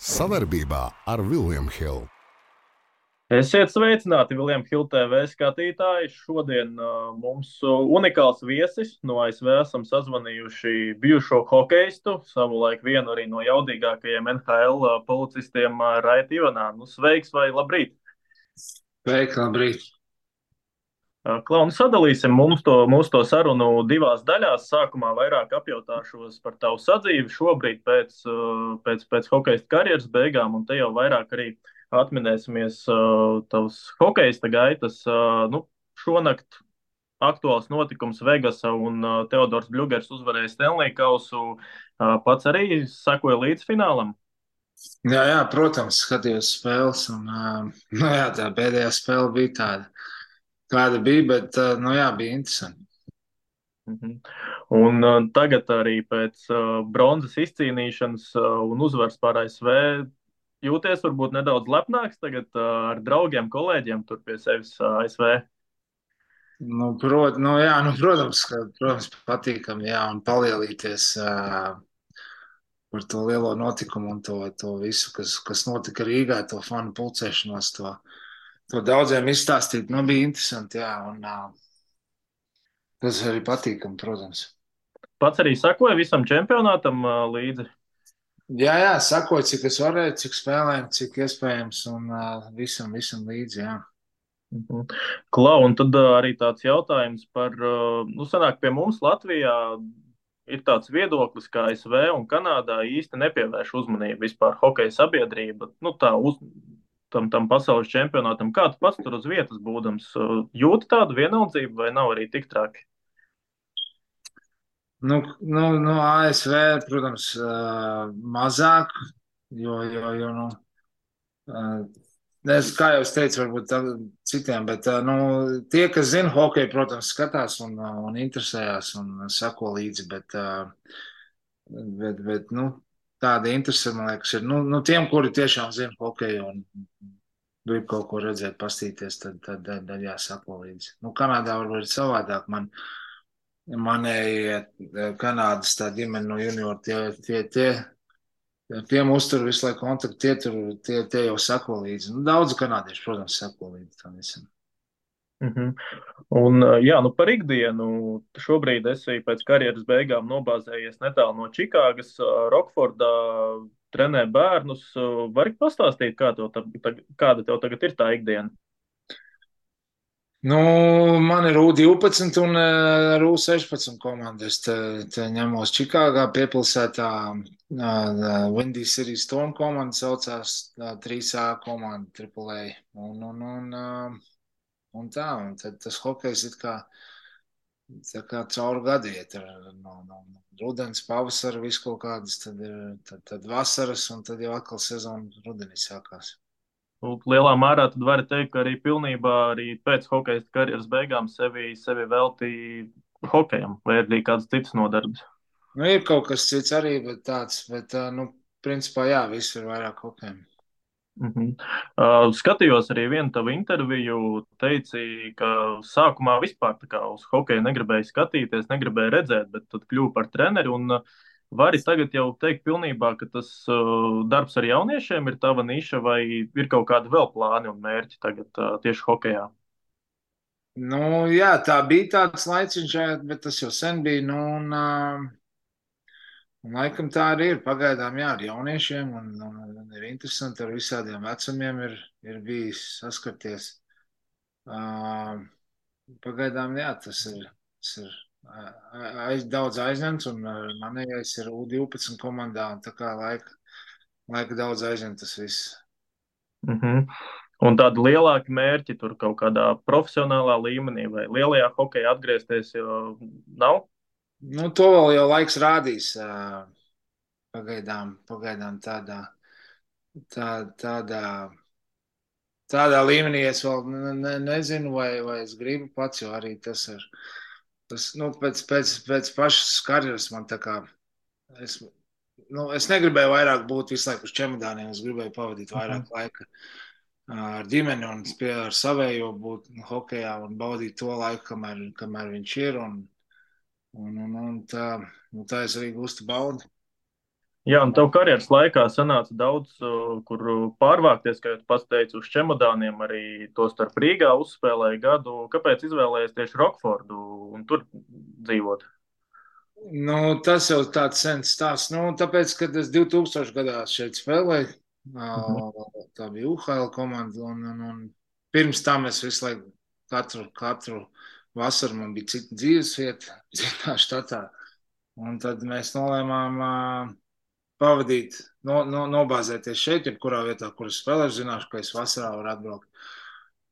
Savarbībā ar Vilniņu Hildu. Esiet sveicināti, Viljams Hiltēvē skatītāji. Šodien uh, mums unikāls viesis no ASV esam sazvanījuši bijušo hokeistu, savulaik vienu arī no jaudīgākajiem NHL uh, policistiem uh, Raita Ivanā. Nu, sveiks vai labrīt! Sveiki, labrīt! Klauni, sadalīsim mums to, mūsu to sarunu divās daļās. Sākumā vairāk apjautāšos par tavu sadzīvi šobrīd pēc, pēc, pēc hokeja karjeras beigām, un te jau vairāk arī atminēsimies tavas hokeja gaitas. Nu, šonakt aktuāls notikums Vegasa un Teodors Bļūgers uzvarēja Stanley Kausu. Pats arī sekoja līdz finālam. Jā, jā, protams, skatījos spēles, un nu, jā, tā pēdējā spēle bija tāda kāda bija, bet nu, jā, bija interesanti. -hmm. Un uh, tagad arī pēc uh, bronzas izcīnīšanas uh, un uzvaras pār ASV jūties varbūt nedaudz lepnāks tagad uh, ar draugiem, kolēģiem tur pie sevis uh, ASV. Nu, prot, nu, jā, nu, protams, ka protams, patīkami jā, un palielīties uh, par to lielo notikumu un to, to visu, kas, kas notika Rīgā, to fanu pulcēšanos. To, to daudziem izstāstīt. Nu, bija interesanti, jā, un tas arī patīkami, protams. Pats arī sakoja visam čempionātam līdzi. Jā, jā, sakoja, cik es varēju, cik spēlēju, cik iespējams, un uh, visam, visam līdzi, jā. Mhm. Klau, un tad arī tāds jautājums par, nu, sanāk pie mums Latvijā ir tāds viedoklis, ka ASV un Kanādā īsti nepievērš uzmanību vispār hokeja sabiedrība, nu, tā uz, tam, tam pasaules čempionātam. Kā tu pats tur uz vietas būdams, jūti tādu vienaldzību vai nav arī tik traki? Nu, nu, nu ASV, protams, mazāk, jo, jo, jo nu, es, kā jau es teicu, varbūt citiem, bet nu, tie, kas zina hokeju, protams, skatās un, un interesējās un sako līdzi, bet, bet, bet nu, tāda interese, man liekas, ir nu, nu, tiem, kuri tiešām zina hokeju un grib kaut ko redzēt, pastīties, tad, tad, tad, tad jāsako līdzi. Nu, Kanādā varbūt ir savādāk. Man, manēji Kanādas tā ģimene no junior, tie, tie, tie, tiem uztur visu laiku kontaktu, tie, tur, tie, tie jau sako līdzi. Nu, daudz kanādiešu, protams, sako līdzi tam visam. Mm -hmm. Un, jā, nu par ikdienu. Šobrīd esi pēc karjeras beigām nobāzējies netālu no Čikāgas, Rokfordā, trenē bērnus. Vari pastāstīt, kā tev, kāda tev tagad ir tā ikdiena? Nu, man ir U12 un ar U16 komandu. Es te, te ņemos Čikāgā piepilsētā uh, Windy City Storm komanda saucās uh, 3A komanda AAA. Un, un, un, uh, Un tā, un tad tas hokejs ir kā, kā cauri gadu iet. No, no, no rudens, pavasara, visu kaut kādas, tad ir tad, tad vasaras, un tad jau atkal sezona rudenī sākās. Nu, lielā mērā tad var teikt, ka arī pilnībā arī pēc hokeja karjeras beigām sevi, sevi veltīja hokejam, vai arī kāds cits nodarbs. Nu, ir kaut kas cits arī, bet tāds, bet, nu, principā, jā, viss ir vairāk hokejam. Mm -hmm. uh, skatījos arī vienu tavu interviju, teici, ka sākumā vispār uz hokeju negribēji skatīties, negribēji redzēt, bet tad kļuvu par treneri. Un, uh, vari tagad jau teikt pilnībā, ka tas uh, darbs ar jauniešiem ir tava niša, vai ir kaut kādi vēl plāni un mērķi tagad uh, tieši hokejā? Nu, jā, tā bija tāds laiciņš, bet tas jau sen bija. Nu, un, uh, Un laikam tā arī ir. Pagaidām, jā, ar jauniešiem un, un, un ir interesanti ar visādiem vecumiem ir, ir bijis saskarties. Uh, pagaidām, jā, tas ir, tas ir aiz, daudz aizņemts un manējais ir U12 komandā un tā kā laika, laika daudz aizņem tas viss. Mm -hmm. Un tādi lielāki mērķi tur kaut kādā profesionālā līmenī vai lielajā hokeja atgriezties jau nav? Nu, to vēl jau laiks rādīs. Pagaidām, pagaidām tādā, tā, tādā, tādā līmenī es vēl ne, ne, nezinu, vai, vai es gribu pats, jo arī tas ir. Tas, nu, pēc, pēc, pēc pašas karjeras man tā kā. Es, nu, es negribēju vairāk būt visu laiku uz čemodāniem. Es gribēju pavadīt vairāk mm laika ar ģimeni un pie, ar savējo būt hokeja un baudīt to laiku, kamēr, kamēr viņš ir. Un, Un, un, un tā, un tā es arī gūstu baudi. Jā, un tev karjeras laikā sanāca daudz, kur pārvākties, kā jau pats teici, uz čemodāniem, arī to starp Rīgā uzspēlēja gadu. Kāpēc izvēlējies tieši Rokfordu un tur dzīvot? Nu, tas jau tāds sens stāsts. Nu, tāpēc, kad es 2000 gadā šeit spēlēju, mhm. tā bija UHL komanda, un, un, un pirms tam es visu laiku katru, katru vasaru man bija cita dzīvesvieta, citā štatā. Un tad mēs nolēmām uh, pavadīt, no, no, nobāzēties šeit, jebkurā vietā, kur es spēlēju. Zināšu, ka es vasarā varu atbraukt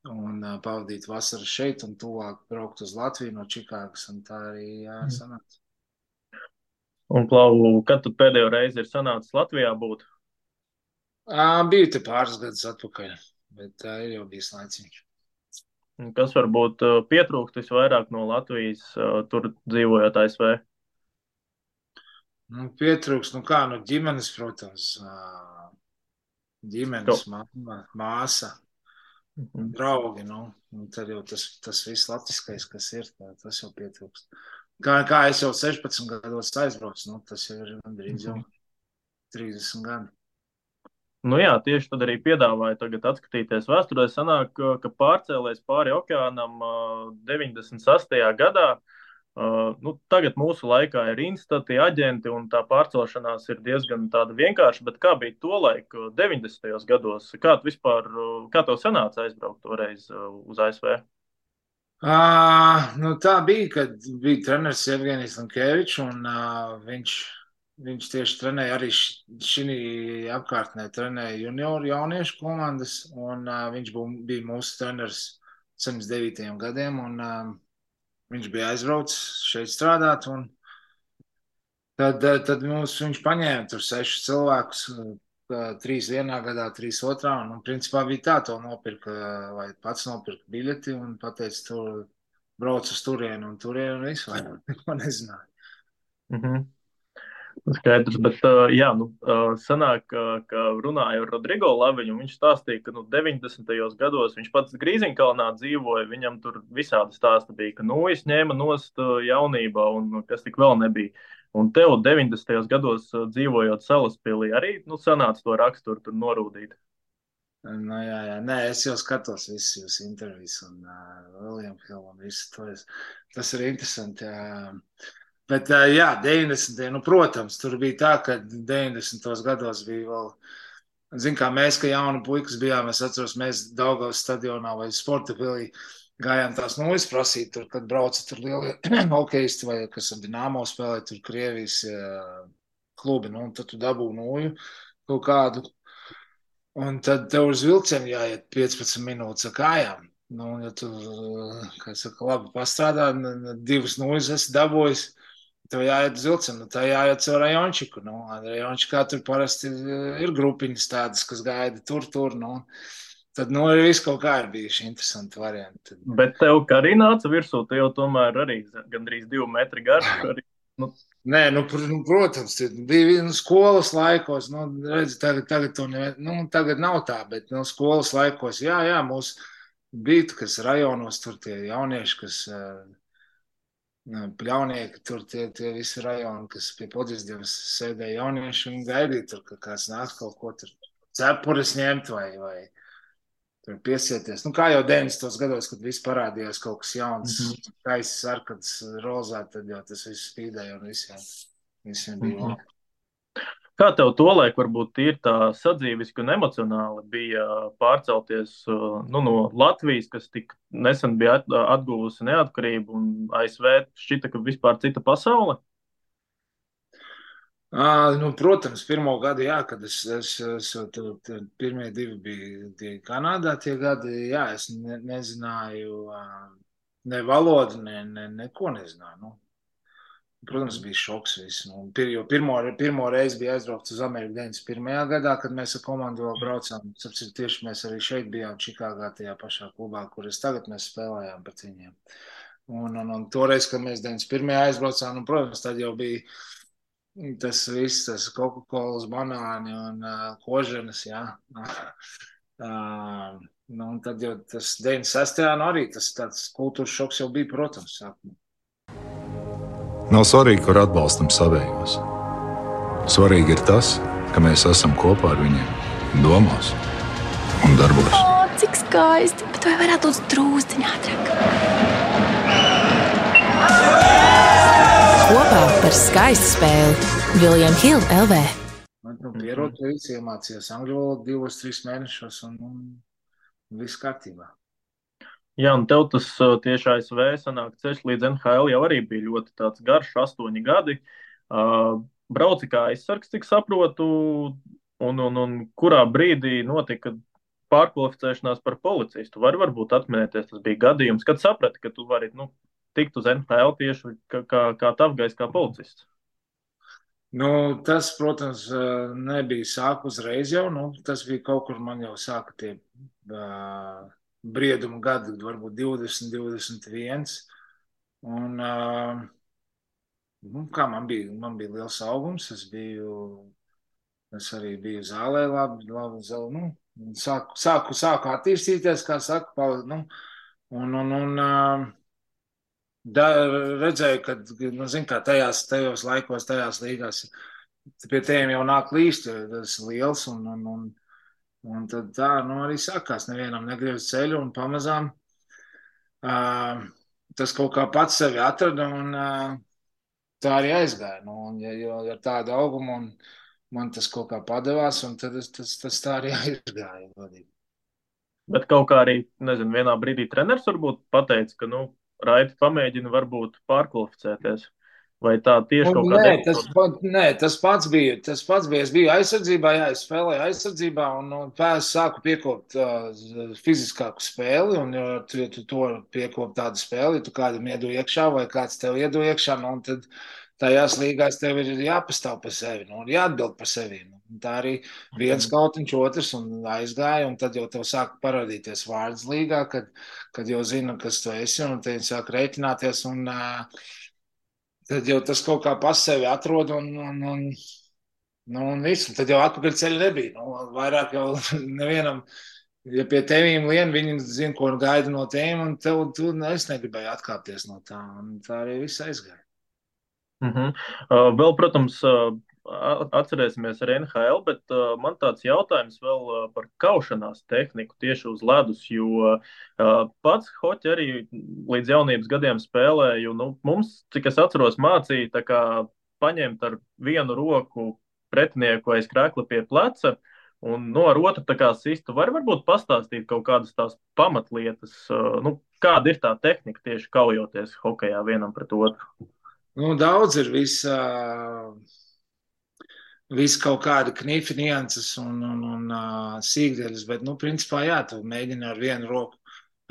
un uh, pavadīt vasaru šeit, un tuvāk braukt uz Latviju no Čikāgas. Tā arī jā, mm. sanāca. Un, Klau, kad tu pēdējo reizi ir sanācis Latvijā būt? À, biju te pāris gadus atpakaļ, bet tā ir jau bijis laiciņš. Kas varbūt pietrūkst visvairāk no Latvijas, tur dzīvojot ASV? Nu, pietrūks, nu kā, nu ģimenes, protams, ģimenes mamma, māsa, mhm. draugi, nu, un tad jau tas, tas viss latviskais, kas ir, tā, tas jau pietrūkst. Kā, kā es jau 16 gados aizbraucu, nu, tas jau ir gandrīz jau 30 mhm. Nu jā, tieši tad arī piedāvāju tagad atskatīties vēsturē. Sanāk, ka pārcēlēs pāri okeānam 98. gadā nu, tagad mūsu laikā ir institūti, aģenti, un tā pārcelšanās ir diezgan vienkārša. Bet kā bija to laiku, 90. gados? Kā vispār, kā tev sanāca aizbraukt toreiz uz ASV? Uh, nu, tā bija, kad bija treneris Evgenijs Lankēvičs, un uh, viņš, viņš tieši trenēja arī šī apkārtnē, trenēja junioru jauniešu komandas, un uh, viņš bū, bija mūsu treneris 79. gadiem. Un, uh, Viņš bija aizbraucis šeit strādāt. Tad, eh, tad mums, viņš paņēma tur sešus cilvēkus, eh, trīs vienā gadā, trīs otrā. Un, un principā bija tā, to nopirka, vai pats nopirka biļeti un pateica, tur brauc uz turieni un turieni un visu, vai neko nezināju. Mm -hmm. Skaidrs, bet jā, nu, sanāk, ka runāju ar Rodrigo Laviņu, viņš stāstīja, ka nu, 90. gados viņš pats Grīziņkalnā dzīvoja, viņam tur visādi stāsti bija, ka nūjas ņēma nost jaunībā un kas tik vēl nebija. Un tev 90. gados dzīvojot Salaspilī arī nu, sanāca to raksturu tur norūdīt. Nu, jā, jā, nē, es jau skatos visus jūsu intervijas un uh, William Hill un visu to. Es, tas ir interesanti. Jā. Bet, jā, 90. Nu, protams, tur bija tā, ka 90. gados bija vēl. Ziniet, kā mēs, kā jauni puikas bijām, es atceros, mēs Daugavas stadionā vai sporta pilī gājām tās nulles prasīt, tur, kad brauca tur lielie hokeisti vai kas ar Dinamo spēlē, tur Krievijas klubi, nu, un tad tu dabū nulju kaut kādu. Un tad tev uz vilcienu jāiet 15 minūtes ar kājām. Nu, ja tu, kā saka, labi pastrādā, divas nulles esi dabūjis, Tev jāiet uz vilcienu, tā jāiet caur rajončiku. Nu, rajončikā tur parasti ir, ir grupiņas tādas, kas gaida tur, tur. Nu. Tad, nu, arī viss kaut kā ir bijuši interesanti varianti. Bet tev kā arī nāca virsū, te jau tomēr arī gandrīz divi metri garš. Arī, nu. Nē, nu, pr nu, protams, bija nu, skolas laikos. Nu, redz, tagad, tagad, ne, nu, tagad nav tā, bet nu, skolas laikos, jā, jā, mūs bija, kas rajonos tur tie jaunieši, kas uh, Pļaunieki, tur tie, tie visi rajoni, kas pie podizdievas sēdēja jaunieši un gaidīja tur, ka kāds nāks kaut ko tur cepures ņemt vai, vai tur piesieties. Nu, kā jau 90. gados, kad viss parādījās kaut kas jauns, mm -hmm. gaisa sarkans, rozā, tad jau tas viss spīdēja un visiem, visiem bija mm -hmm. labi. Kā tev tolaik varbūt ir tā sadzīviski un emocionāli bija pārcelties nu, no Latvijas, kas tik nesen bija atguvusi neatkarību, un ASV šķita, ka vispār cita pasaule? À, nu, protams, pirmo gadu, jā, kad es, es, es tur, tur pirmie divi bija tie Kanādā, tie gadi, jā, es ne, nezināju ne valodu, ne, ne, neko nezināju. Nu, Protams, bija šoks. Nu, pir, pirmo, pirmo reizi bija aizbraukts uz Ameriku 91. gadā, kad mēs ar komandu vēl braucām. Sapcīt, tieši mēs arī šeit bijām Čikāgā, tajā pašā klubā, kur es tagad mēs spēlējām pret viņiem. Un, un, un toreiz, kad mēs 91. aizbraucām, nu, protams, tad jau bija tas viss, tas Coca-Cola, banāni un uh, koženas. Jā. uh, nu, un tad jau tas 96. nu arī tas tāds kultūras šoks jau bija, protams, sākumā. Nav svarīgi, kur atbalstam savējos. Svarīgi ir tas, ka mēs esam kopā ar viņiem, domās un darbos. O, cik skaisti! Bet vai varētu būt drūzciņā ātrāk? Kopā par skaistu spēli Viljams Hilde LV. Man nu, pierod pie viss iemācījās angļu valodu divos, trīs mēnešos un, un viss kārtībā. Jā, un tev tas tieši ASV sanāk ceļš līdz NHL jau arī bija ļoti garš, astoņi gadi. Brauci kā aizsargs, cik saprotu, un, un, un kurā brīdī notika pārkvalificēšanās par policistu. Var varbūt atminēties, tas bija gadījums, kad saprati, ka tu vari nu, tikt uz NHL tieši kā, kā, kā tavgais, kā policists. Nu, tas, protams, nebija sāk uzreiz jau. Nu, tas bija kaut kur man jau sāka tie uh, brieduma gadi, varbūt 20, 21. Un, nu, kā man bija, man bija liels augums, es biju, es arī biju zālē labi, labi zālē, nu, sāku, sāku, sāku attīstīties, kā saka, pal, nu, un, un, un da, redzēju, ka, nu, zin, kā tajās, tajos laikos, tajās līgās, pie tiem jau nāk līst, tas liels, un, un, un, un tad tā, nu, arī sākās, nevienam negriez ceļu, un pamazām uh, tas kaut kā pats sevi atrada, un uh, tā arī aizgāja, nu, un, ja, jo ar tādu augumu, un, man tas kaut kā padevās, un tad es, tas, tas tā arī aizgāja. Vadīt. Bet kaut kā arī, nezinu, vienā brīdī treneris varbūt pateica, ka, nu, Raiti pamēģina varbūt pārkvalificēties. Vai tā tieši kaut kādā veidā? Tas, nē, tas pats bija. Tas pats bija. Es biju aizsardzībā, jā, es spēlēju aizsardzībā, un, un pēc sāku piekopt uh, fiziskāku spēli. Un, ja tu, tu to piekop tādu spēli, tu kādam iedu iekšā, vai kāds tev iedu iekšā, nu, tad tajās līgās tev ir jāpastāv par sevi nu, un jāatbild par sevi. Nu. Tā arī viens mhm. kautiņš, otrs un aizgāja, un tad jau tev sāk parādīties vārds līgā, kad, kad jau zina, kas tu esi, un te viņi sāk rēķināties, un uh, tad jau tas kaut kā pa sevi atrod, un, un, un, nu, un viss, un tad jau atpakaļ ceļa nebija. Nu, vairāk jau nevienam, ja pie tevīm lien, viņi zina, ko gaida no tiem, un tev, tu, nu, es negribēju atkāpties no tā, un tā arī viss aizgāja. -huh. uh, vēl, protams, uh, atcerēsimies ar NHL, bet uh, man tāds jautājums vēl uh, par kaušanās tehniku tieši uz ledus, jo uh, pats hoķi arī līdz jaunības gadiem spēlēju. Nu, mums, cik es atceros, mācīja tā kā paņemt ar vienu roku pretinieku aiz krēkla pie pleca. Un no nu, otru tā kā sistu var varbūt pastāstīt kaut kādas tās pamatlietas, uh, nu, kāda ir tā tehnika tieši kaujoties hokejā vienam pret otru. Nu, daudz ir visa, visa kaut kāda knifa nianses un, un, un uh, sīkdeļas, bet, nu, principā, jā, tu mēģini ar vienu roku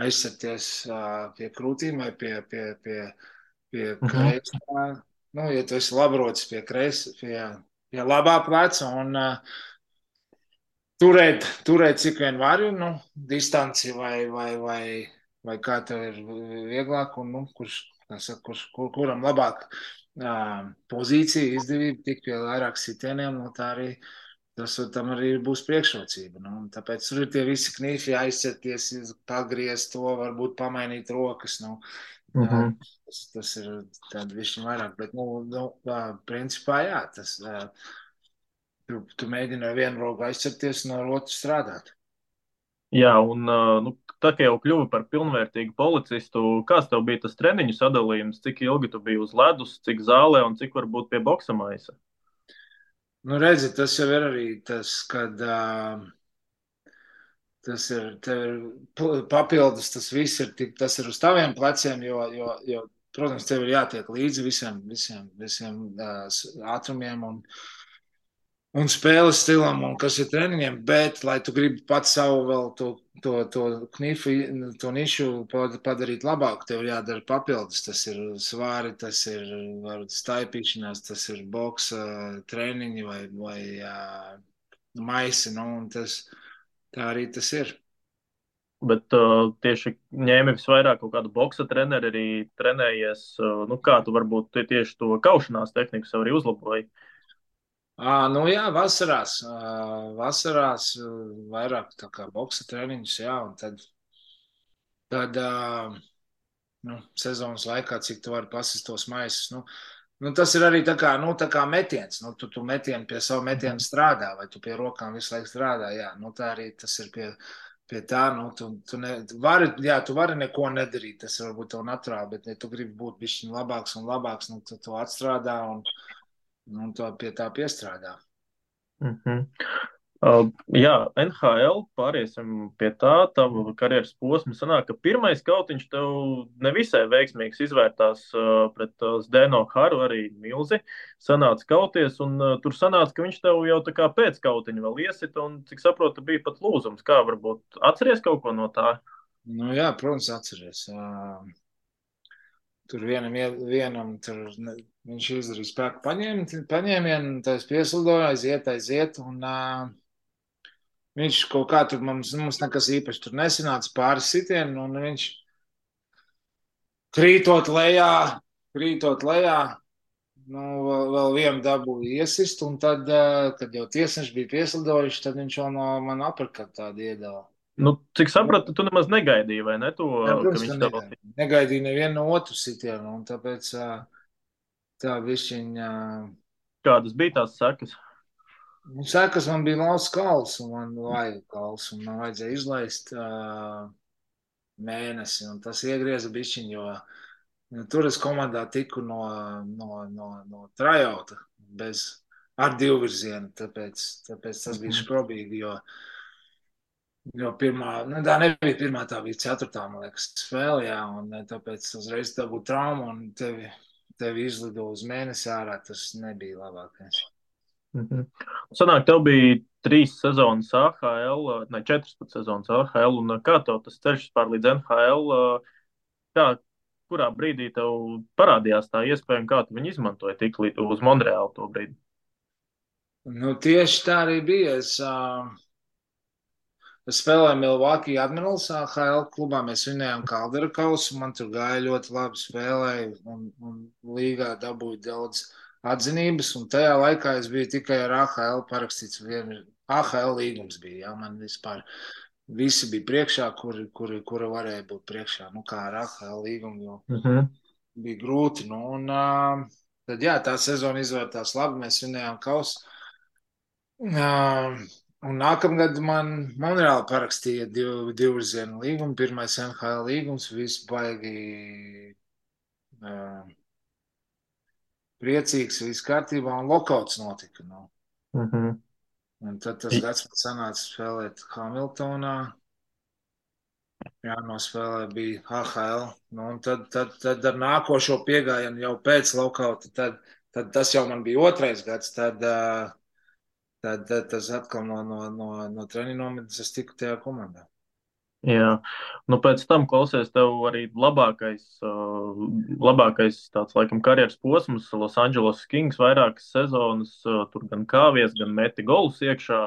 aizsarties uh, pie krūtīm vai pie, pie, pie, pie uh -huh. kreisā. Nu, ja tu esi labrots pie kreisā, pie, pie labā pleca un uh, turēt, turēt cik vien vari, nu, distanci vai, vai, vai, vai kā tev ir vieglāk un, nu, kurš saka, kurš, kur, kuram labāk pozīcija, izdevība, tikt pie vairāk sitieniem, no tā arī tas tam arī būs priekšrocība. Nu, tāpēc tur ir tie visi knifi, aizceties, pagriezt to, varbūt pamainīt rokas. Nu, uh mhm. -huh. tas, tas ir tāds višķi vairāk, bet, nu, nu principā, jā, tas, tu, tu mēģini ar vienu roku aizcerties un ar otru strādāt. Jā, un nu, tā kā jau kļuvi par pilnvērtīgu policistu, kāds tev bija tas treniņu sadalījums, cik ilgi tu biji uz ledus, cik zālē un cik varbūt pie boksa maisa? Nu, redzi, tas jau ir arī tas, kad uh, tas ir, ir papildus, tas viss ir, tas ir uz taviem pleciem, jo, jo, jo protams, tev ir jātiek līdzi visiem, visiem, visiem uh, ātrumiem un, un spēles stilam, un kas ir treniņiem, bet, lai tu gribi pats savu vēl to to, to knifu, to nišu padarīt labāku, tev jādara papildus. Tas ir svāri, tas ir staipīšanās, tas ir boksa treniņi vai, vai uh, maisi. Nu, tas, tā arī tas ir. Bet uh, tieši ņēmi visvairāk kaut kādu boxa treneri, arī trenējies. Uh, nu, kā tu varbūt tieši to kaušanās tehniku sev arī uzlaboji? Uh, À, nu jā, vasarās, vasarās vairāk tā kā boksa treniņus, jā, un tad, tad nu, sezonas laikā, cik tu vari pasist tos maisus, nu, Nu, tas ir arī tā kā, nu, tā kā metiens. Nu, tu, tu metienu pie savu metienu strādā, vai tu pie rokām visu laiku strādā. Jā, nu, tā arī tas ir pie, pie tā. Nu, tu, tu, ne, vari, jā, tu vari neko nedarīt. Tas varbūt tev naturāli, bet, ja tu gribi būt bišķiņ labāks un labāks, nu, tu to atstrādā un, un to pie tā piestrādā. Mm -hmm. Uh, jā, NHL, pāriesim pie tā, tava karjeras posma. Sanāk, ka pirmais kautiņš tev nevisai veiksmīgs izvērtās uh, pret uh, Zdeno Haru, arī Milzi. Sanāca kauties, un uh, tur sanāca, ka viņš tev jau tā kā pēc kautiņa vēl iesit, un, cik saprotu, bija pat lūzums. Kā varbūt atceries kaut ko no tā? Nu, jā, protams, atceries. Uh, tur vienam, vienam tur, ne, viņš izdarīja spēku paņēmienu, paņēmienu, tas pieslidoja, aiziet, aiziet, un uh, Viņš kaut kā tur mums, mums nekas īpaši tur nesanāca pāris sitienu, un viņš krītot lejā, krītot lejā, nu, vēl, vēl vienu dabūju iesist, un tad, kad jau tiesneši bija pieslidojuši, tad viņš vēl no man apakā tādu iedala. Nu, cik sapratu, tu nemaz negaidīji, vai ne? To, Jā, protams, ka tev... negaidīju. negaidīju nevienu no otru sitienu, un tāpēc tā višķiņa. Kādas bija tās sekas? Nu, Sēkas man bija lausa kals, un man vajag kals, un man vajadzēja izlaist uh, mēnesi, un tas iegrieza bišķiņu, jo nu, tur es komandā tiku no, no, no, no trajauta bez ar divvirzienu, tāpēc, tāpēc tas bija skrobīgi, jo, jo pirmā, nu, tā nebija pirmā, tā bija ceturtā, man liekas, spēle, jā, un tāpēc uzreiz tā būtu trauma, un tevi, tevi izlido uz mēnesi ārā, tas nebija labākais. Mm -hmm. Sanāk, tev bija trīs sezonas AHL, ne četras pat sezonas AHL, un kā tev tas ceļš vispār līdz NHL, kā, kurā brīdī tev parādījās tā iespēja un kā tu viņu izmantoji tik uz Monreālu to brīdi? Nu, tieši tā arī bija. Es, uh, spēlēju Milwaukee Admirals AHL klubā, mēs vinējām Kaldera kausu, man tur gāja ļoti labi spēlēja un, un līgā dabūja daudz atzinības, un tajā laikā es biju tikai ar AHL parakstīts. Vienu, AHL līgums bija, jā, man vispār visi bija priekšā, kuri, kuri, kuri varēja būt priekšā, nu kā ar AHL līgumu, jo uh mhm. -huh. bija grūti. Nu, un, tad, jā, tā sezona izvērtās labi, mēs vinējām kausu. Uh, un nākamgad man Monreāli parakstīja divu, divu zienu līgumu, pirmais NHL līgums, viss baigi uh, priecīgs, viss kārtībā, un lokauts notika. Nu. Uh mhm. -huh. Un tad tas gads man sanāca spēlēt Hamiltonā. Jā, nospēlē bija AHL. Nu, un tad, tad, tad ar nākošo piegājienu jau pēc lokauta, tad, tad tas jau man bija otrais gads. Tad, tad, tad tas atkal no, no, no, no treniņa nometnes es tiku tajā komandā. Jā, nu pēc tam klausies tev arī labākais, uh, labākais tāds, laikam, karjeras posms Los Angeles Kings vairākas sezonas, uh, tur gan kāvies, gan meti golus iekšā,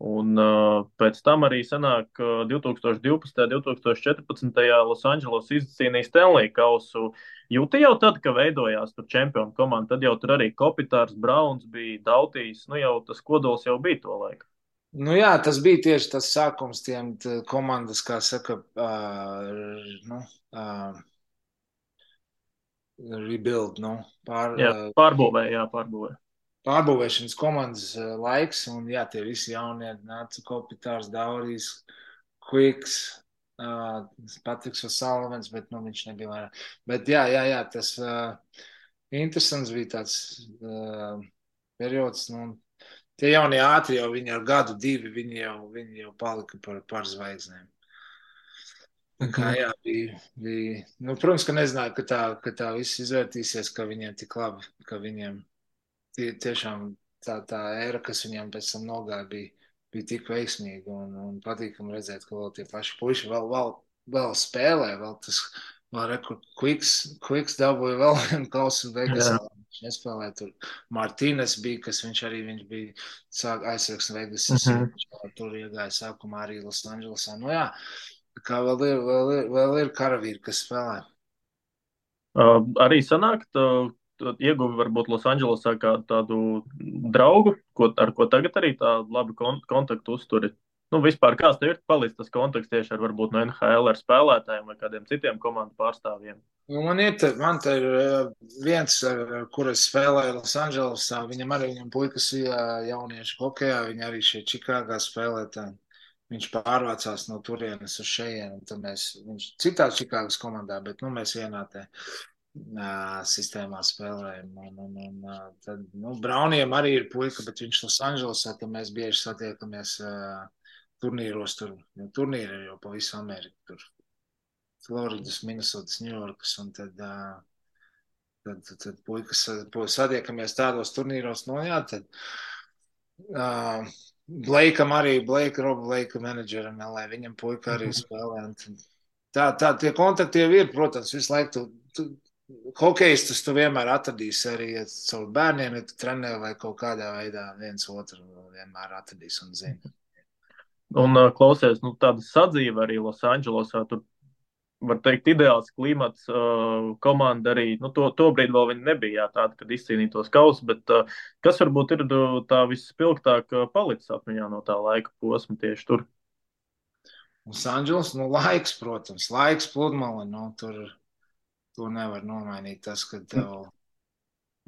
un uh, pēc tam arī sanāk uh, 2012. 2014. Los Angeles izcīnīja Stanley kausu. Jūti jau tad, ka veidojās tur čempionu komanda, tad jau tur arī Kopitārs, Brauns bija, Dautīs, nu jau tas kodols jau bija to laiku. Nu, jā, tas bija tieši tas sākums tiem komandas, kā saka, uh, nu, uh, rebuild, nu, pār, jā, pārbūvē, jā, pārbūvē. Pārbūvēšanas komandas uh, laiks, un jā, tie visi jaunie nāca Kopitārs, Daurijs, Quiks, uh, Patriks Salavens, bet, nu, viņš nebija vairāk. Bet, jā, jā, jā, tas uh, interesants bija tāds uh, periods, nu, Tie jaunie ātri jau viņi ar gadu, divi, viņi jau, viņi jau palika par, par zvaigznēm. Kā, mhm. jā, bija, bija, nu, protams, ka nezināju, ka tā, ka tā viss izvērtīsies, ka viņiem tik labi, ka viņiem tie, tiešām tā, tā ēra, kas viņiem pēc tam nogāja, bija, bija tik veiksmīga un, un patīkami redzēt, ka vēl tie paši puiši vēl, vēl, vēl spēlē, vēl tas, vēl rekur, Quiks, Quiks dabūja vēl vienu kausu Vegasā. Viņš nespēlēja tur. Martīnes bija, kas viņš arī viņš bija sāk aizsargs Vegas. Uh -huh. Viņš tur iegāja sākumā arī Los Andželesā. Nu jā, kā vēl ir, vēl ir, vēl ir karavīri, kas spēlē. Uh, arī sanāk, tu ieguvi varbūt Losandželosā kā tādu draugu, ko, ar ko tagad arī tā labi kon kontaktu uzturi. Nu, vispār kāds tev ir palicis tas kontakts tieši ar varbūt no NHL ar spēlētājiem vai kādiem citiem komandu pārstāvjiem? Nu, man ir, te, man te ir eh, viens, ar kuru es spēlēju Losandželosā. Viņam arī viņam puikas ir jauniešu hokejā, viņi arī šeit Čikāgā spēlē. Tā. Viņš pārvācās no turienes uz šejienu. Mēs, viņš citā Čikāgas komandā, bet nu, mēs vienā te uh, sistēmā spēlējam. Un, un, un, tad, nu, Brauniem arī ir puika, bet viņš Losandželosā, tad mēs bieži satiekamies uh, turnīros. Tur, nu, turnīri ir jau pa visu Ameriku. Tur Floridas, Minnesotas, Ņujorkas. Un tad, uh, tad, tad, tad puikas satiekamies tādos turnīros. No, jā, tad, uh, Bleikam arī, Bleika, Roba Bleika menedžeram, lai viņam puika arī spēlē. Tā, tā, tie kontakti jau ir, protams, visu laiku. Tu, tu, hokejistus tu vienmēr atradīsi arī ja caur bērniem, ja tu trenē vai kaut kādā veidā viens otru vienmēr atradīs un zini. Un klausies, nu tāda sadzīve arī Losandželosā, tur var teikt, ideāls klimats. Uh, komanda arī, nu, to, to brīdi vēl viņa nebija jā, tāda, kad izcīnītos kausus, bet uh, kas varbūt ir tā vispilgtāk palicis atmiņā no tā laika posma tieši tur? Losandželos, nu, laiks, protams, laiks pludmale, nu, tur to nevar nomainīt tas, ka tev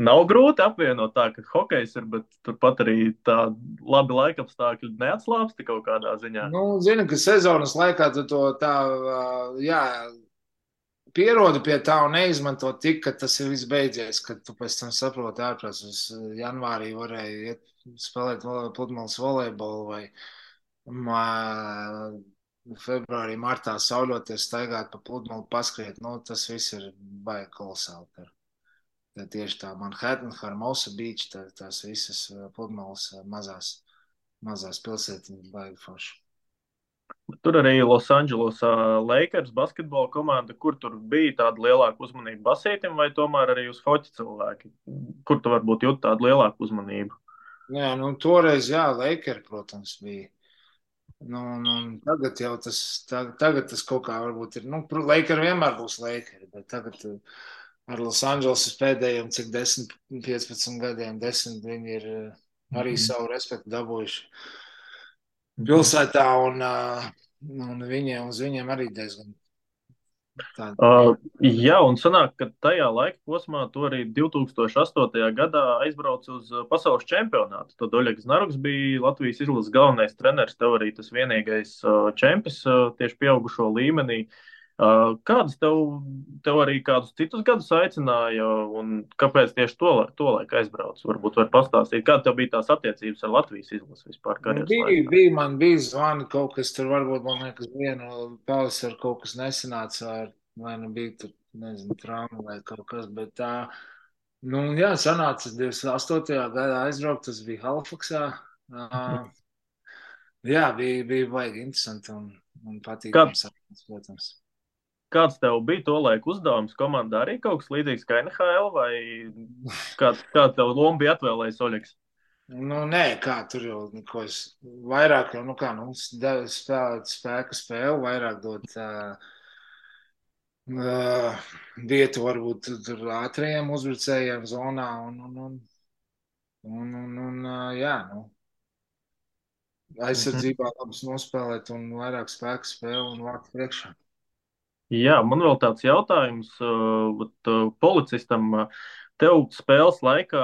Nav grūti apvienot tā, ka hokejs ir, bet turpat arī tā labi laikapstākļi neatslābsti kaut kādā ziņā. Nu, zinu, ka sezonas laikā tu to tā, jā, pierodi pie tā un neizmanto tik, ka tas ir viss beidzies, kad tu pēc tam saproti ārprāt, uz janvārī varēja iet spēlēt pludmales volejbolu vai mā, februārī, martā sauļoties, staigāt pa pludmali, paskriet, nu, tas viss ir baigi kolosāli. Tieši tā Manhattan, Hermosa Beach, tā, tās visas pludmales mazās, mazās pilsētiņas baigi forši. Tur arī Losandželosā Lakers basketbola komanda, kur tur bija tāda lielāka uzmanība basītam, vai tomēr arī uz hoķi cilvēki? Kur tu varbūt jūt tādu lielāku uzmanību? Jā, nu toreiz, jā, Lakers, protams, bija. Nu, nu, tagad jau tas, tagad, tagad tas kaut kā varbūt ir, nu, Lakers vienmēr būs Lakers, bet tagad. Uh, ar Losandželosu pēdējiem, cik 10, 15 gadiem, 10 viņi ir eh, arī mm. savu respektu dabūjuši pilsētā, un, eh, un viņiem, uz viņiem arī diezgan. Tāda. Uh, jā, un sanāk, ka tajā laika posmā tu arī 2008. gadā aizbrauc uz pasaules čempionātu. Tad Oļegs Naruks bija Latvijas izlases galvenais treneris, tev arī tas vienīgais uh, čempions uh, tieši pieaugušo līmenī. Uh, Kādas tev, tev arī kādus citus gadus aicināja, un kāpēc tieši to, to laiku aizbrauc? Varbūt var pastāstīt, kāda tev bija tās attiecības ar Latvijas izlasi vispār? Nu, bija, bija, man bija zvani kaut kas tur, varbūt man liekas, vienu pavasar kaut kas nesanāca, vai nu bija tur, nezinu, trauma vai kaut kas, bet tā, nu, jā, sanāca 28. gadā aizbraukt, tas bija Halifaksā. Uh, jā, bija, bija baigi interesanti un, un patīkams, protams. Kāds tev bija to laiku uzdevums? Komandā arī kaut kas līdzīgs kā NHL, vai kāda kā tev loma bija atvēlējis Oļegs? Nu, nē, kā tur jau neko es vairāk, jau, nu kā, nu, spēlēt spēka spēli, vairāk dot uh, uh, vietu varbūt tur ātrajiem uzbrucējiem zonā un, un, un, un, un, un uh, jā, nu, aizsardzībā labas nospēlēt un vairāk spēka spēli un vārtu priekšā. Jā, man vēl tāds jautājums bet, policistam. Tev spēles laikā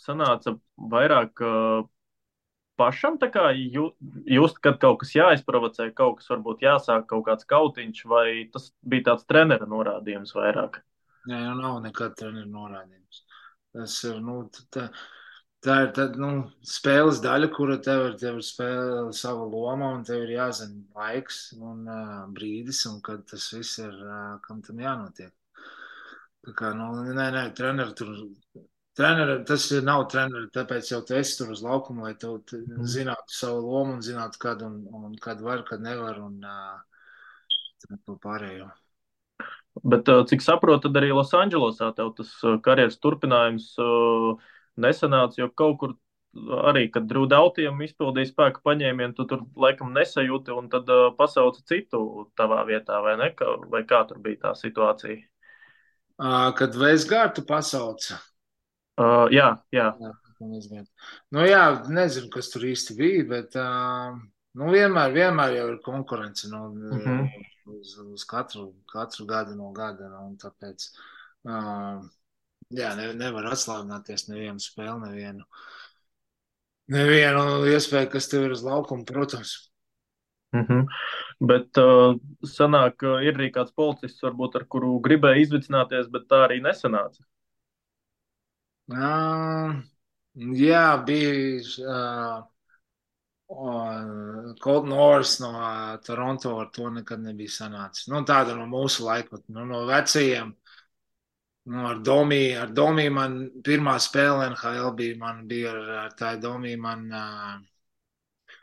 sanāca vairāk pašam just, kad kaut kas jāizprovocē, kaut kas varbūt jāsāk, kaut kāds kautiņš, vai tas bija tāds trenera norādījums vairāk? Nē, nu nav nekad trenera norādījums. Tas ir, nu, tā, Tā ir tā, nu, spēles daļa, kura tev ir, tev ir spēle, sava loma, un tev ir jāzina laiks un uh, brīdis, un kad tas viss ir, uh, kam tam jānotiek. Tā kā, nu, nē, nē, treneri tur, treneri, tas nav treneri, tāpēc jau tu esi tur uz laukuma, lai tu mm. zinātu savu lomu un zinātu, kad, un, un kad var, kad nevar, un uh, to pārējo. Bet, cik saprotu, tad arī Losandželosā tev tas karjeras turpinājums uh, nesanāca, jo kaut kur arī, kad drūdautiem izpildīja spēku paņēmienu, tu tur laikam nesajūti un tad uh, pasauca citu tavā vietā, vai ne? Ka, vai kā tur bija tā situācija? Uh, kad Veisgārtu pasauca? Uh, jā, jā. jā. Nu jā, nezinu, kas tur īsti bija, bet uh, Nu, vienmēr, vienmēr jau ir konkurence nu, Mm -hmm. uz, uz katru, katru gadu no gada. Nu, un tāpēc uh, jā, ne, nevar atslābināties nevienu spēli, nevienu, nevienu iespēju, kas tev ir uz laukuma, protams. Mm -hmm. Bet uh, sanāk, uh, ir arī kāds policists, varbūt, ar kuru gribēja izvicināties, bet tā arī nesanāca. Uh, jā, bija. Uh, Colt Norris no uh, Toronto ar to nekad nebija sanācis. Nu, tāda no mūsu laikmetā, nu, no vecajiem. Nu, ar Domiju, Domiju man pirmā spēle NHL bija, man bija ar, ar tā Domiju, man, uh,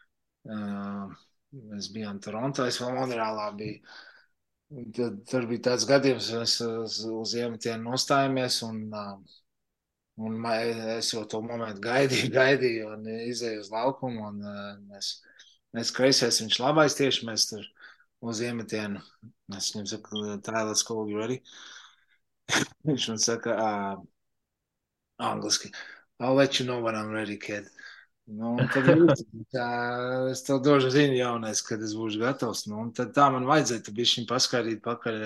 uh, mēs bijām Torontā, es vēl Monreālā biju. Tad, tur bija tāds gadījums, mēs uz, uz iemetienu nostājamies un uh, Un es jau to momentu gaidīju, gaidīju, un izēju uz laukumu. Un, uh, mēs, mēs kreisēs, viņš labais tieši mēs tur uz iemetienu. Es viņam saku, let's go, you ready? viņš man saka, uh, angliski, I'll let you know when I'm ready, kid. Nu, tad tā, es tev došu ziņu jaunais, kad es būšu gatavs. Nu, tad tā man vajadzēja, tu bišķiņ paskaidīt pakaļ,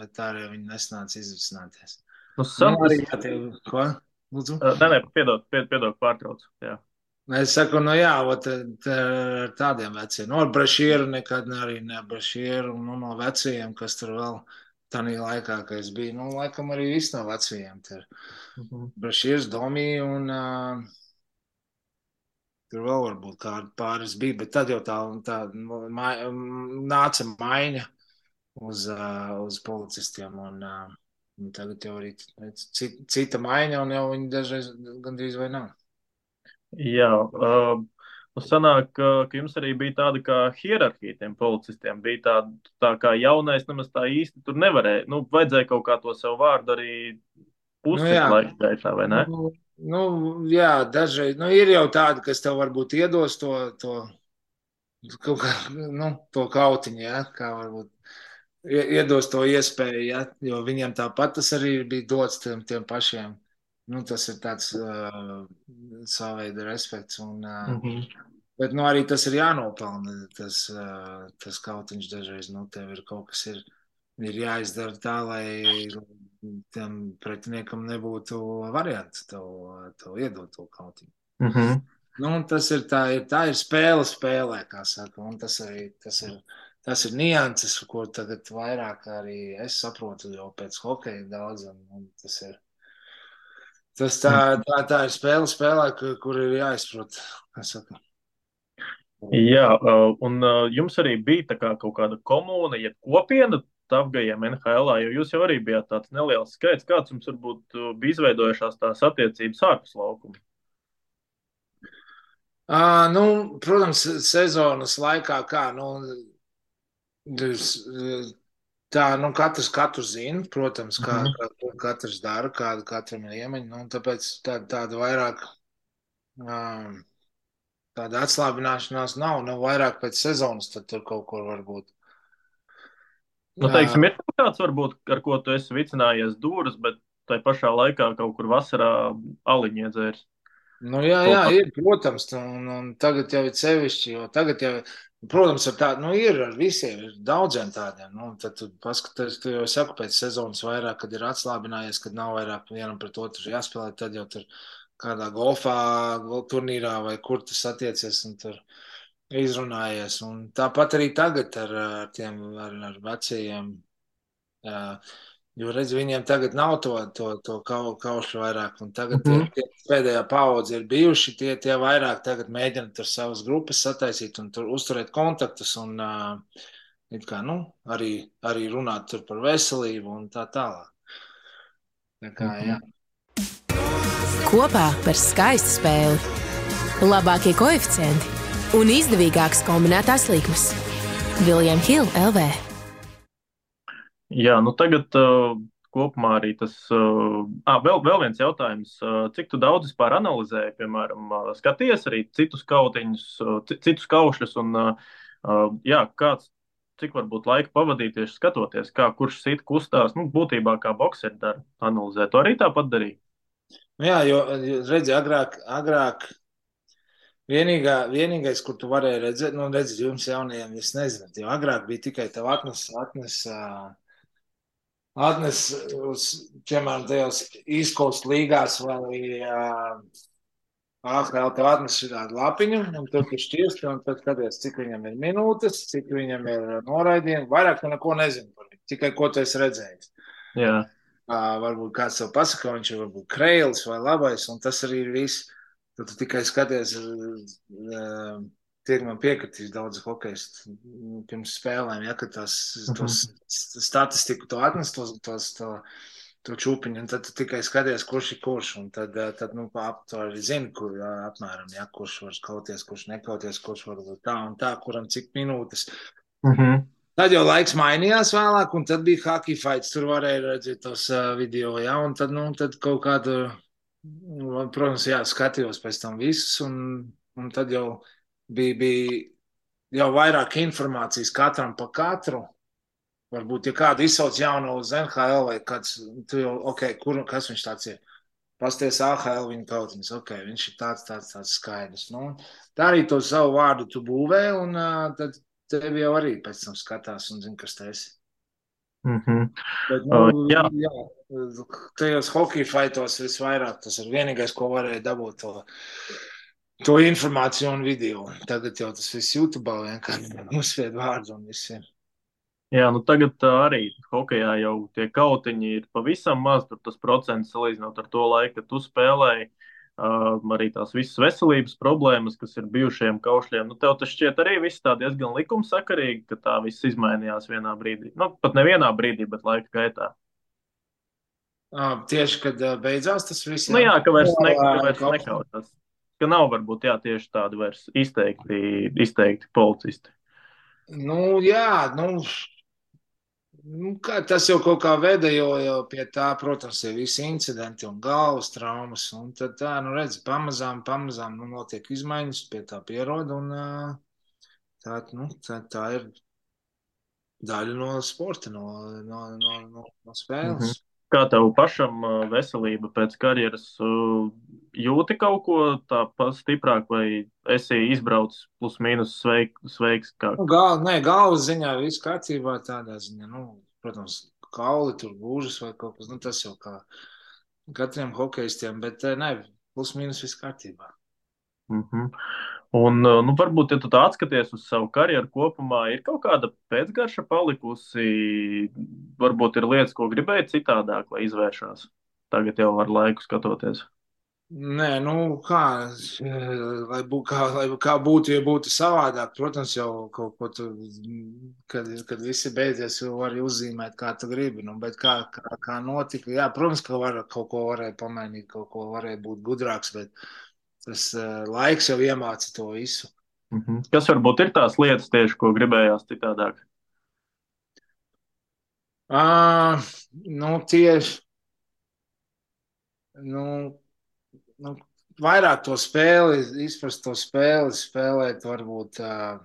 bet tā arī viņi nesnāca izvisināties. Nu, Nu, sam, arī, jā, tev, ko? Lūdzu? nē, nē, piedod, pied, piedod pārtrauc. Jā. Es saku, nu jā, ot, ar tādiem veciem. Nu, ar brašieru nekad ne arī ne brašieru, nu, no vecajiem, kas tur vēl tādā laikā, kad es biju. Nu, laikam arī viss no vecajiem. Tur Mhm. brašieris, domī un uh, tur vēl varbūt kādi pāris bija, bet tad jau tā, tā mai, nāca maiņa uz, uh, uz policistiem un uh, un tagad jau arī cita, cita maiņa un jau viņi dažreiz gandrīz vai nav. Jā, uh, nu sanāk, ka, ka jums arī bija tāda kā hierarhija tiem policistiem. Bija tāda, tā kā jaunais nemaz tā īsti tur nevarēja. Nu, vajadzēja kaut kā to savu vārdu arī puses Nu laika gaitā, vai ne? Nu, nu, jā, dažreiz nu, ir jau tādi, kas tev varbūt iedos to, to, kaut kā, nu, to kautiņu, ja, kā varbūt ie- iedos to iespēju, ja, jo viņiem tāpat tas arī bija dots tiem, tiem pašiem. Nu, tas ir tāds uh, savveida respekts. Un, uh, Mhm. Bet nu, arī tas ir jānopelna. Tas, uh, tas kautiņš dažreiz nu, tev ir kaut kas, ir, ir jāizdara tā, lai tam pretiniekam nebūtu variants tev, tev iedot to kautiņu. Mhm. Nu, un tas ir tā, ir tā ir spēle, spēlē, kā saka. Un tas arī tas ir, tas ir nianses, ko tagad vairāk arī es saprotu jau pēc hokeja daudz. Un, un tas ir. Tas tā, tā, tā ir spēle, spēlē, kur, ir jāizprot. Jā, uh, un uh, jums arī bija kā kaut kāda komūna, ja kopiena Tafgajiem NHL, jo jūs jau arī bijāt tāds neliels skaits. Kāds jums varbūt uh, bija izveidojušās tās attiecības ārpus laukuma? Uh, nu, protams, sezonas laikā, kā nu, tā, nu, katrs, katrs zina, protams, kā, Mhm. kā ko katrs dara, kāda katram ir iemaņa. Nu, tāpēc tā, tāda vairāk, um, tāda atslābināšanās nav. Nu, vairāk pēc sezonas tad tur kaut kur var būt. Nu, teiksim, ir kaut kāds, varbūt, ar ko tu esi vicinājies dūris, bet tai pašā laikā kaut kur vasarā aliņi iedzērs. Nu, jā, jā, ir, protams, un, un tagad jau ir sevišķi, jo tagad jau, protams, ar tādu, nu, ir ar visiem, ir daudziem tādiem, nu, tad tu paskaties, tu jau saku pēc sezonas vairāk, kad ir atslābinājies, kad nav vairāk vienam pret otru jāspēlē, tad jau tur kādā golfā, gol- turnīrā vai kur tas attiecies un tur izrunājies, un tāpat arī tagad ar, ar tiem, ar, ar vecajiem, uh, Jo redz, viņiem tagad nav to, to, to kau, kaušu vairāk. Un tagad Mhm. tie, tie pēdējā paudze ir bijuši tie, tie vairāk. Tagad mēģina tur savas grupas sataisīt un tur uzturēt kontaktus. Un, uh, it kā, nu, arī, arī runāt tur par veselību un tā tālāk. Tā kā, Mhm. jā. Kopā par skaistu spēli. Labākie koeficienti un izdevīgākas kombinētās likmes. Viljams Hilde LV. Jā, nu tagad uh, kopumā arī tas. Uh, à, vēl, vēl viens jautājums. Uh, cik daudz vispār analizēji, piemēram, uh, skaties arī citus kautiņus, uh, ci- citus kaušļus, un uh, uh, jā, kāds, cik varbūt laika pavadīt tieši skatoties, kā kurš sit kustās, nu, būtībā kā boxeri dara, analizē. To arī tāpat darīja. Nu Jā, jo, jo redzi, agrāk, agrāk Vienīgā, vienīgais, kur tu varēji redzēt, nu, redzēt, jums jaunajiem, es nezinu, jo agrāk bija tikai tev atnes, atnes, atnes uz, piemēram, tajos īskos līgās vai AHL tev atnes šādu lapiņu, un tur tu šķirsti, un tad skaties, cik viņam ir minūtes, cik viņam ir noraidījumi, vairāk tu neko nezinu par viņu, tikai ko tu esi redzējis. Jā. Uh, varbūt kāds tev pasaka, viņš ir varbūt krēls vai labais, un tas arī ir viss. Tad tu tikai skaties, uh, tiek man piekritīs daudz hokejs pirms spēlēm, ja, ka tās, tos statistiku to atnes, tos, tos, to, to čūpiņu, un tad tu tikai skaties, kurš ir kurš, un tad, tad nu, ap to arī zini, kur apmēram, ja, kurš var kauties, kurš nekauties, kurš var būt tā un tā, kuram cik minūtes. Mm -hmm. Tad jau laiks mainījās vēlāk, un tad bija hockey fights. Tur varēja redzēt tos uh, video, ja, un tad, nu, tad kaut kādu Protams, jā, skatījos pēc tam visus, un, un tad jau bija, bija jau vairāk informācijas katram pa katru. Varbūt, ja kādu izsauc jaunu uz NHL vai kāds, tu jau, ok, kur, kas viņš tāds ir? Pasties AHL viņa tautiņas, ok, viņš ir tāds, tāds, tāds skaidrs. Nu, tā arī to savu vārdu tu būvē, un uh, tad tevi jau arī pēc tam skatās un zina, kas tu esi. Mm -hmm. Bet, nu, uh, jā. jā, tajos hockey faitos visvairāk tas ir vienīgais, ko varēja dabūt to, to informāciju un video. Tagad jau tas viss YouTube vienkārši uzsvied vārdu un visiem. Jā, nu tagad arī hokeja jau tie kautiņi ir pavisam maz, tur tas procents salīdzinot ar to laiku, kad tu spēlēji. Uh, arī tās visas veselības problēmas, kas ir bijušiem kaušļiem. Nu, tev tas šķiet arī viss tā diezgan likumsakarīgi, ka tā viss izmainījās vienā brīdī. Nu, pat ne vienā brīdī, bet laika gaitā. Uh, tieši, kad uh, beidzās tas viss. Jā, nu, jā ka vairs, ne, ka vairs nekautas. Ka nav varbūt jā, tieši tādi vairs izteikti, izteikti policisti. Nu, jā, nu, Nu, tas jau kaut kā veda, jo, jo pie tā, protams, ir visi incidenti un galvas traumas. Un tad tā, nu, redz, pamazām, pamazām nu, notiek izmaiņas, pie tā pierod. Un, tā, nu, tā, tā ir daļa no sporta, no, no, no, no, no spēles. Mm -hmm. Kā tev pašam veselība pēc karjeras jūti kaut ko tādu stiprāk, vai esi izbraucis plus mīnus sveik, sveiks? Kā... Nu, gal, nē, galvas ziņā viss kārtībā tādā ziņā. Nu, protams, kauli tur gūžas vai kaut kas, nu tas jau kā katriem hokeistiem, bet nē, plus mīnus viss kārtībā. Mm -hmm. Un, nu, varbūt, ja tu tā atskaties uz savu karjeru kopumā, ir kaut kāda pēcgarša palikusi. Varbūt ir lietas, ko gribēji citādāk, lai izvēršās. Tagad jau ar laiku skatoties. Nē, nu, kā, lai, bū, kā, lai kā būtu, ja būtu savādāk, protams, jau kaut ko tur, kad, kad viss ir beidzies, jau var uzzīmēt, kā tu gribi. Nu, bet kā, kā, kā notika, jā, protams, ka var, kaut ko varēja pamainīt, kaut ko varēja būt gudrāks, bet tas uh, laiks jau iemāca to visu. Mm -hmm. Kas varbūt ir tās lietas tieši, ko gribējās citādāk? Uh, nu, tieši, nu, nu, vairāk to spēli, izprast to spēli, spēlēt varbūt. Uh,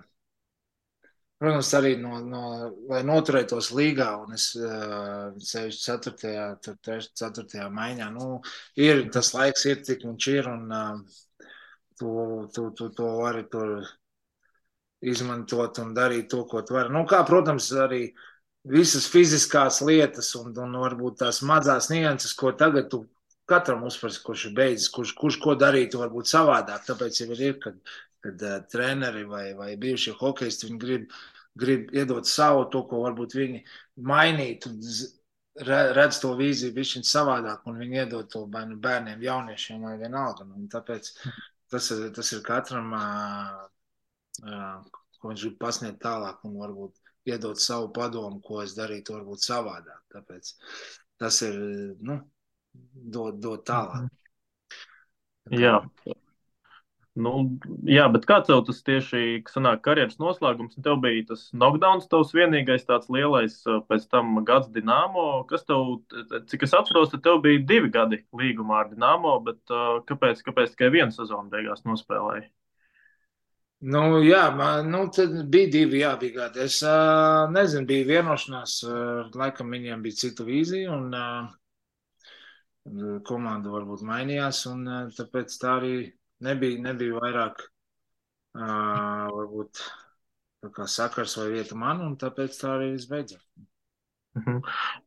Protams, arī no, no, lai noturētos līgā, un es uh, 64. 4. maiņā, nu, ir tas laiks, ir tik viņš ir, un uh, tu, tu, tu to vari tur izmantot un darīt to, ko tu vari. Nu, kā, protams, arī visas fiziskās lietas un, un varbūt tās mazās nianses, ko tagad tu katram uzprast, kurš ir beidzis, kurš, kurš ko darītu, varbūt savādāk. Tāpēc jau ir, kad, kad uh, treneri vai, vai bijušie hokeisti grib, grib iedot savu to, ko varbūt viņi mainītu, redz to vīziju bišķiņ savādāk, un viņi iedod to bērniem, jauniešiem vai vienalga. Un tāpēc tas ir, tas ir katram, ko viņš grib pasniegt tālāk, un varbūt iedot savu padomu, ko es darītu, varbūt savādāk. Tāpēc tas ir, nu, dot, dot tālāk. Jā. Nu, jā, bet kāds tev tas tieši, sanāk karjeras noslēgums, tev bija tas knockdowns, tavs vienīgais tāds lielais, pēc tam gads Dinamo, kas tev, cik es atceros, tad tev bija divi gadi līgumā ar Dinamo, bet kāpēc, kāpēc tikai vienu sezonu beigās nospēlēji? Nu, jā, man nu, bija divi, jā, bija gadi. Es uh, nezinu, bija vienošanās, uh, laikam viņiem bija cita vīzija, un uh, komanda varbūt mainījās, un tāpēc tā arī nebija, nebija vairāk uh, varbūt sakars vai vieta man, un tāpēc tā arī viss beidzās. Mhm.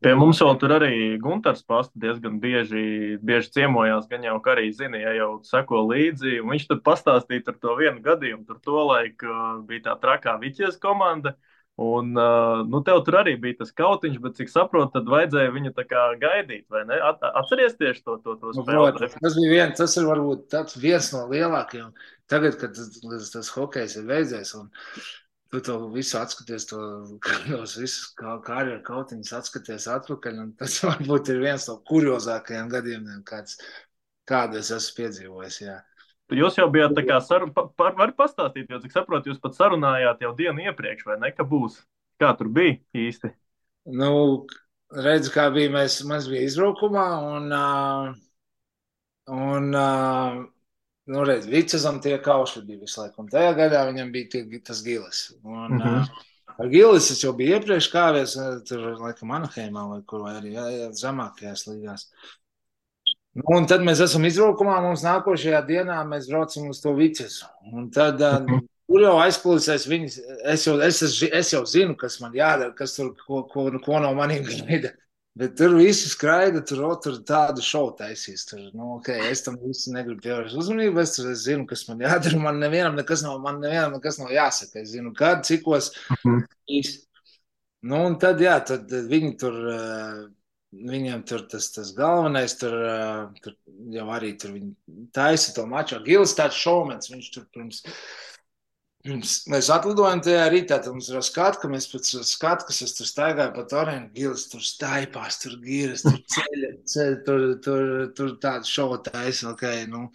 Pie mums vēl tur arī Gunārs Pasta diezgan bieži, bieži ciemojās. Gan jau arī zina, ja jau seko līdzi. Viņš tur pastāstīja par to vienu gadījumu. Tur tolaik uh, bija tā trakā Viķies komanda. Un, nu, tev tur arī bija tas kautiņš, bet, cik saprotu, tad vajadzēja viņu tā kā gaidīt, vai ne? At, atceries tieši to, to, to Nu, spēli. protams, tas bija viens, tas ir varbūt tāds viens no lielākajiem. Tagad, kad tas, tas, tas hokejs ir beidzies, un tu to visu atskaties, to tos visus kā karjeru kautiņus atskaties atpakaļ, un tas varbūt ir viens no kuriozākajiem gadījumiem, kāds, kādu es esmu piedzīvojis. Jā. Jūs jau bijāt tā kā sarunā, pa, par, var pastāstīt, jo, cik saprotu, jūs pat sarunājāt jau dienu iepriekš, vai ne, ka būs? Kā tur bija īsti? Nu, redz, kā bija, mēs, mēs bija izbraukumā, un, uh, un uh, nu, redz, Vicezam tie kauši bija visu laiku, un tajā gadā viņam bija tie, tas gilis. Un, Mhm. uh, ar gilis jau biju iepriekš kāvies, uh, tur, laikam, Anaheimā, vai kur, vai arī jā, jā, zemākajās līgās. Nu, un tad mēs esam izbraukumā, mums nākošajā dienā mēs braucam uz to Vicesu. Un tad uh, Mhm. Tur jau aizklausās viņas. Es jau, es, es, es jau zinu, kas man jādara, kas tur, ko, ko, ko no maniem gaida. Bet tur viss skraida, tur, tur tādu šovu taisīs. Tur, nu, okay, es tam visu negribu pievērst uzmanību. Es, tur, es zinu, kas man jādara. Man nevienam nekas nav, man nevienam nekas nav jāsaka. Es zinu, kad, cikos. Mhm. Īsti. Nu, un tad, jā, tad viņi tur. Uh, Viņam tur tas, tas galvenais, tur, tur jau arī tur taisa to maču. Gils tāds šovmens, viņš tur pirms, pirms mēs atlidojam tajā rītā, tad mums ir skats, ka mēs pēc skata, kas es tur staigāju pa torēnu, Gils tur staipās, tur gīras, tur ceļa, ceļa tur, tur, tur tādu šovu taisa, ok, nu,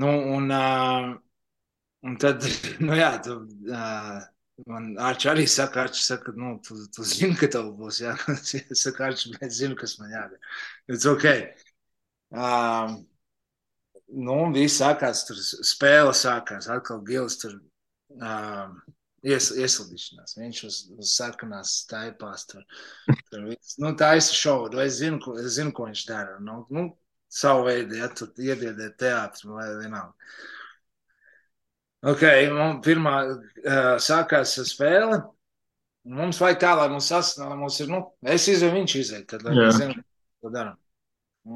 nu un, uh, un tad, nu jā, tu, uh, Man Arčs arī saka, Arčs saka, nu, tu, tu zini, ka tev būs jākas. Es saku, Arčs, bet es zinu, kas man jādara. It's ok. Um, nu, un viss sākās, tur spēle sākās, atkal Gils tur um, ies, iesludīšanās. Viņš uz, uz sarkanās staipās tur. tur viss. nu, tā ir šovu. Es zinu, ko, es zinu, ko viņš dara. Nu, nu, savu veidu, ja tur iebiedē teātri vai vienalga. Okay, pirmā uh, sākās spēle. Mums vajag tā, lai mums sasniegtu, mums ir, nu, es izvēlu, viņš izvēlu. Tad, lai mēs zinām, ko darām.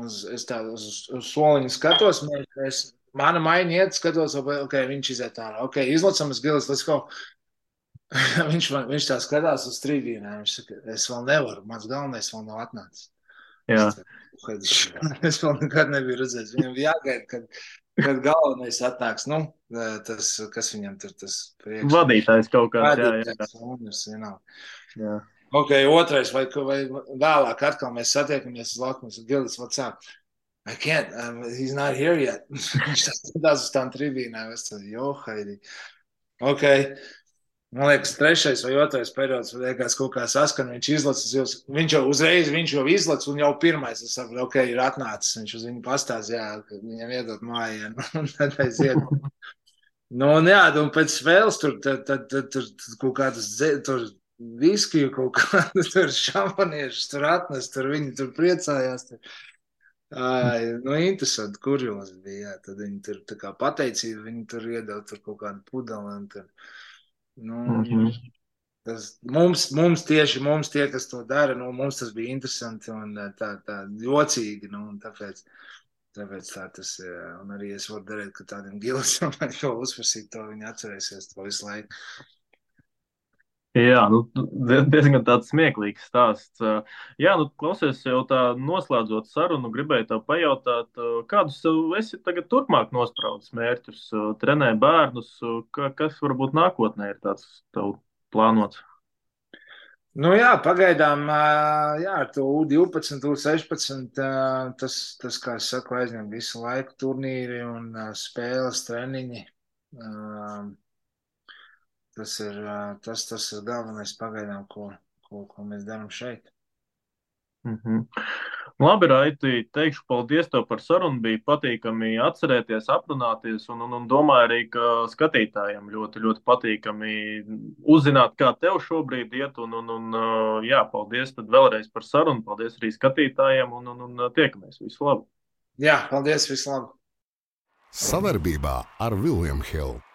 Uz, es tā uz, uz soliņu skatos, mēs, es, mana maiņa iet, skatos, ok, viņš iziet ārā. Ok, izlacam, es gilas, let's go. viņš, man, viņš tā skatās uz trījiem. Viņš saka, es vēl nevaru, mans galvenais vēl nav atnācis. Jā. Viņš, es vēl nekad nebiju redzējis. Viņam jāgaida, kad, kad galvenais atnāks. Nu, tas, kas viņam tur tas priekš. Vadītājs kaut kāds. Jā, jā, Vadītājs, Lunders, vienalga. jā. Ok, otrais, vai, vai vēlāk atkal mēs satiekamies uz laukums. Gildis, what's up? I can't, um, he's not here yet. Viņš skatās uz tām tribīnēm. Es tādu, jo, Haidi. Ok. Man liekas, trešais vai otrais periods, liekas, kaut kā saskan. Viņš izlacis, viņš jau uzreiz, viņš jau izlacis, un jau pirmais, es saprotu, ok, ir atnācis. Viņš uz viņu pastāstīja, ka viņam iedot mājienu, un tad aiziet. Nu, un jā, un pēc spēles tur, tad, tad, tad, tur, tur kaut kādas, tur viskiju, kaut kādu tur šampaniešus tur atnest, tur viņi tur priecājās. Tur. Ai, nu, interesanti, kurjos bija, jā, tad viņi tur tā kā pateicība, viņi tur iedod tur kaut kādu pudeli, tur, nu, Mhm. tas mums, mums tieši, mums tie, kas to dara, nu, mums tas bija interesanti un tā, tā jocīgi, nu, un tāpēc, tāpēc tā tas, jā, un arī es varu darīt, ka tādiem gilisam, ko uzprasīt, to viņi atcerēsies to visu laiku. Jā, nu, die- diezgan tāds smieklīgs stāsts. Jā, nu, klausies, jau tā noslēdzot sarunu, gribēju tev pajautāt, kādus tev esi tagad turpmāk nospraudis mērķus, trenē bērnus, ka- kas varbūt nākotnē ir tāds tev plānots? Nu, jā, pagaidām, jā, ar to U12, U16, ā, tas, tas, kā es saku, aizņem visu laiku turnīri un spēles, treniņi. Tas ir, tas, tas ir galvenais pagaidām, ko, ko, ko mēs darām šeit. Mhm. Labi, Raiti, teikšu paldies tev par sarunu. Bija patīkami atcerēties, aprunāties, un, un, un domāju arī, ka skatītājiem ļoti, ļoti patīkami uzzināt, kā tev šobrīd iet. Un, un, un, uh, jā, paldies tad vēlreiz par sarunu, paldies arī skatītājiem, un, un, un uh, tiekamies. Visu labu! Jā, paldies, vislabāk! Savarbībā ar Vilniņu Hildu.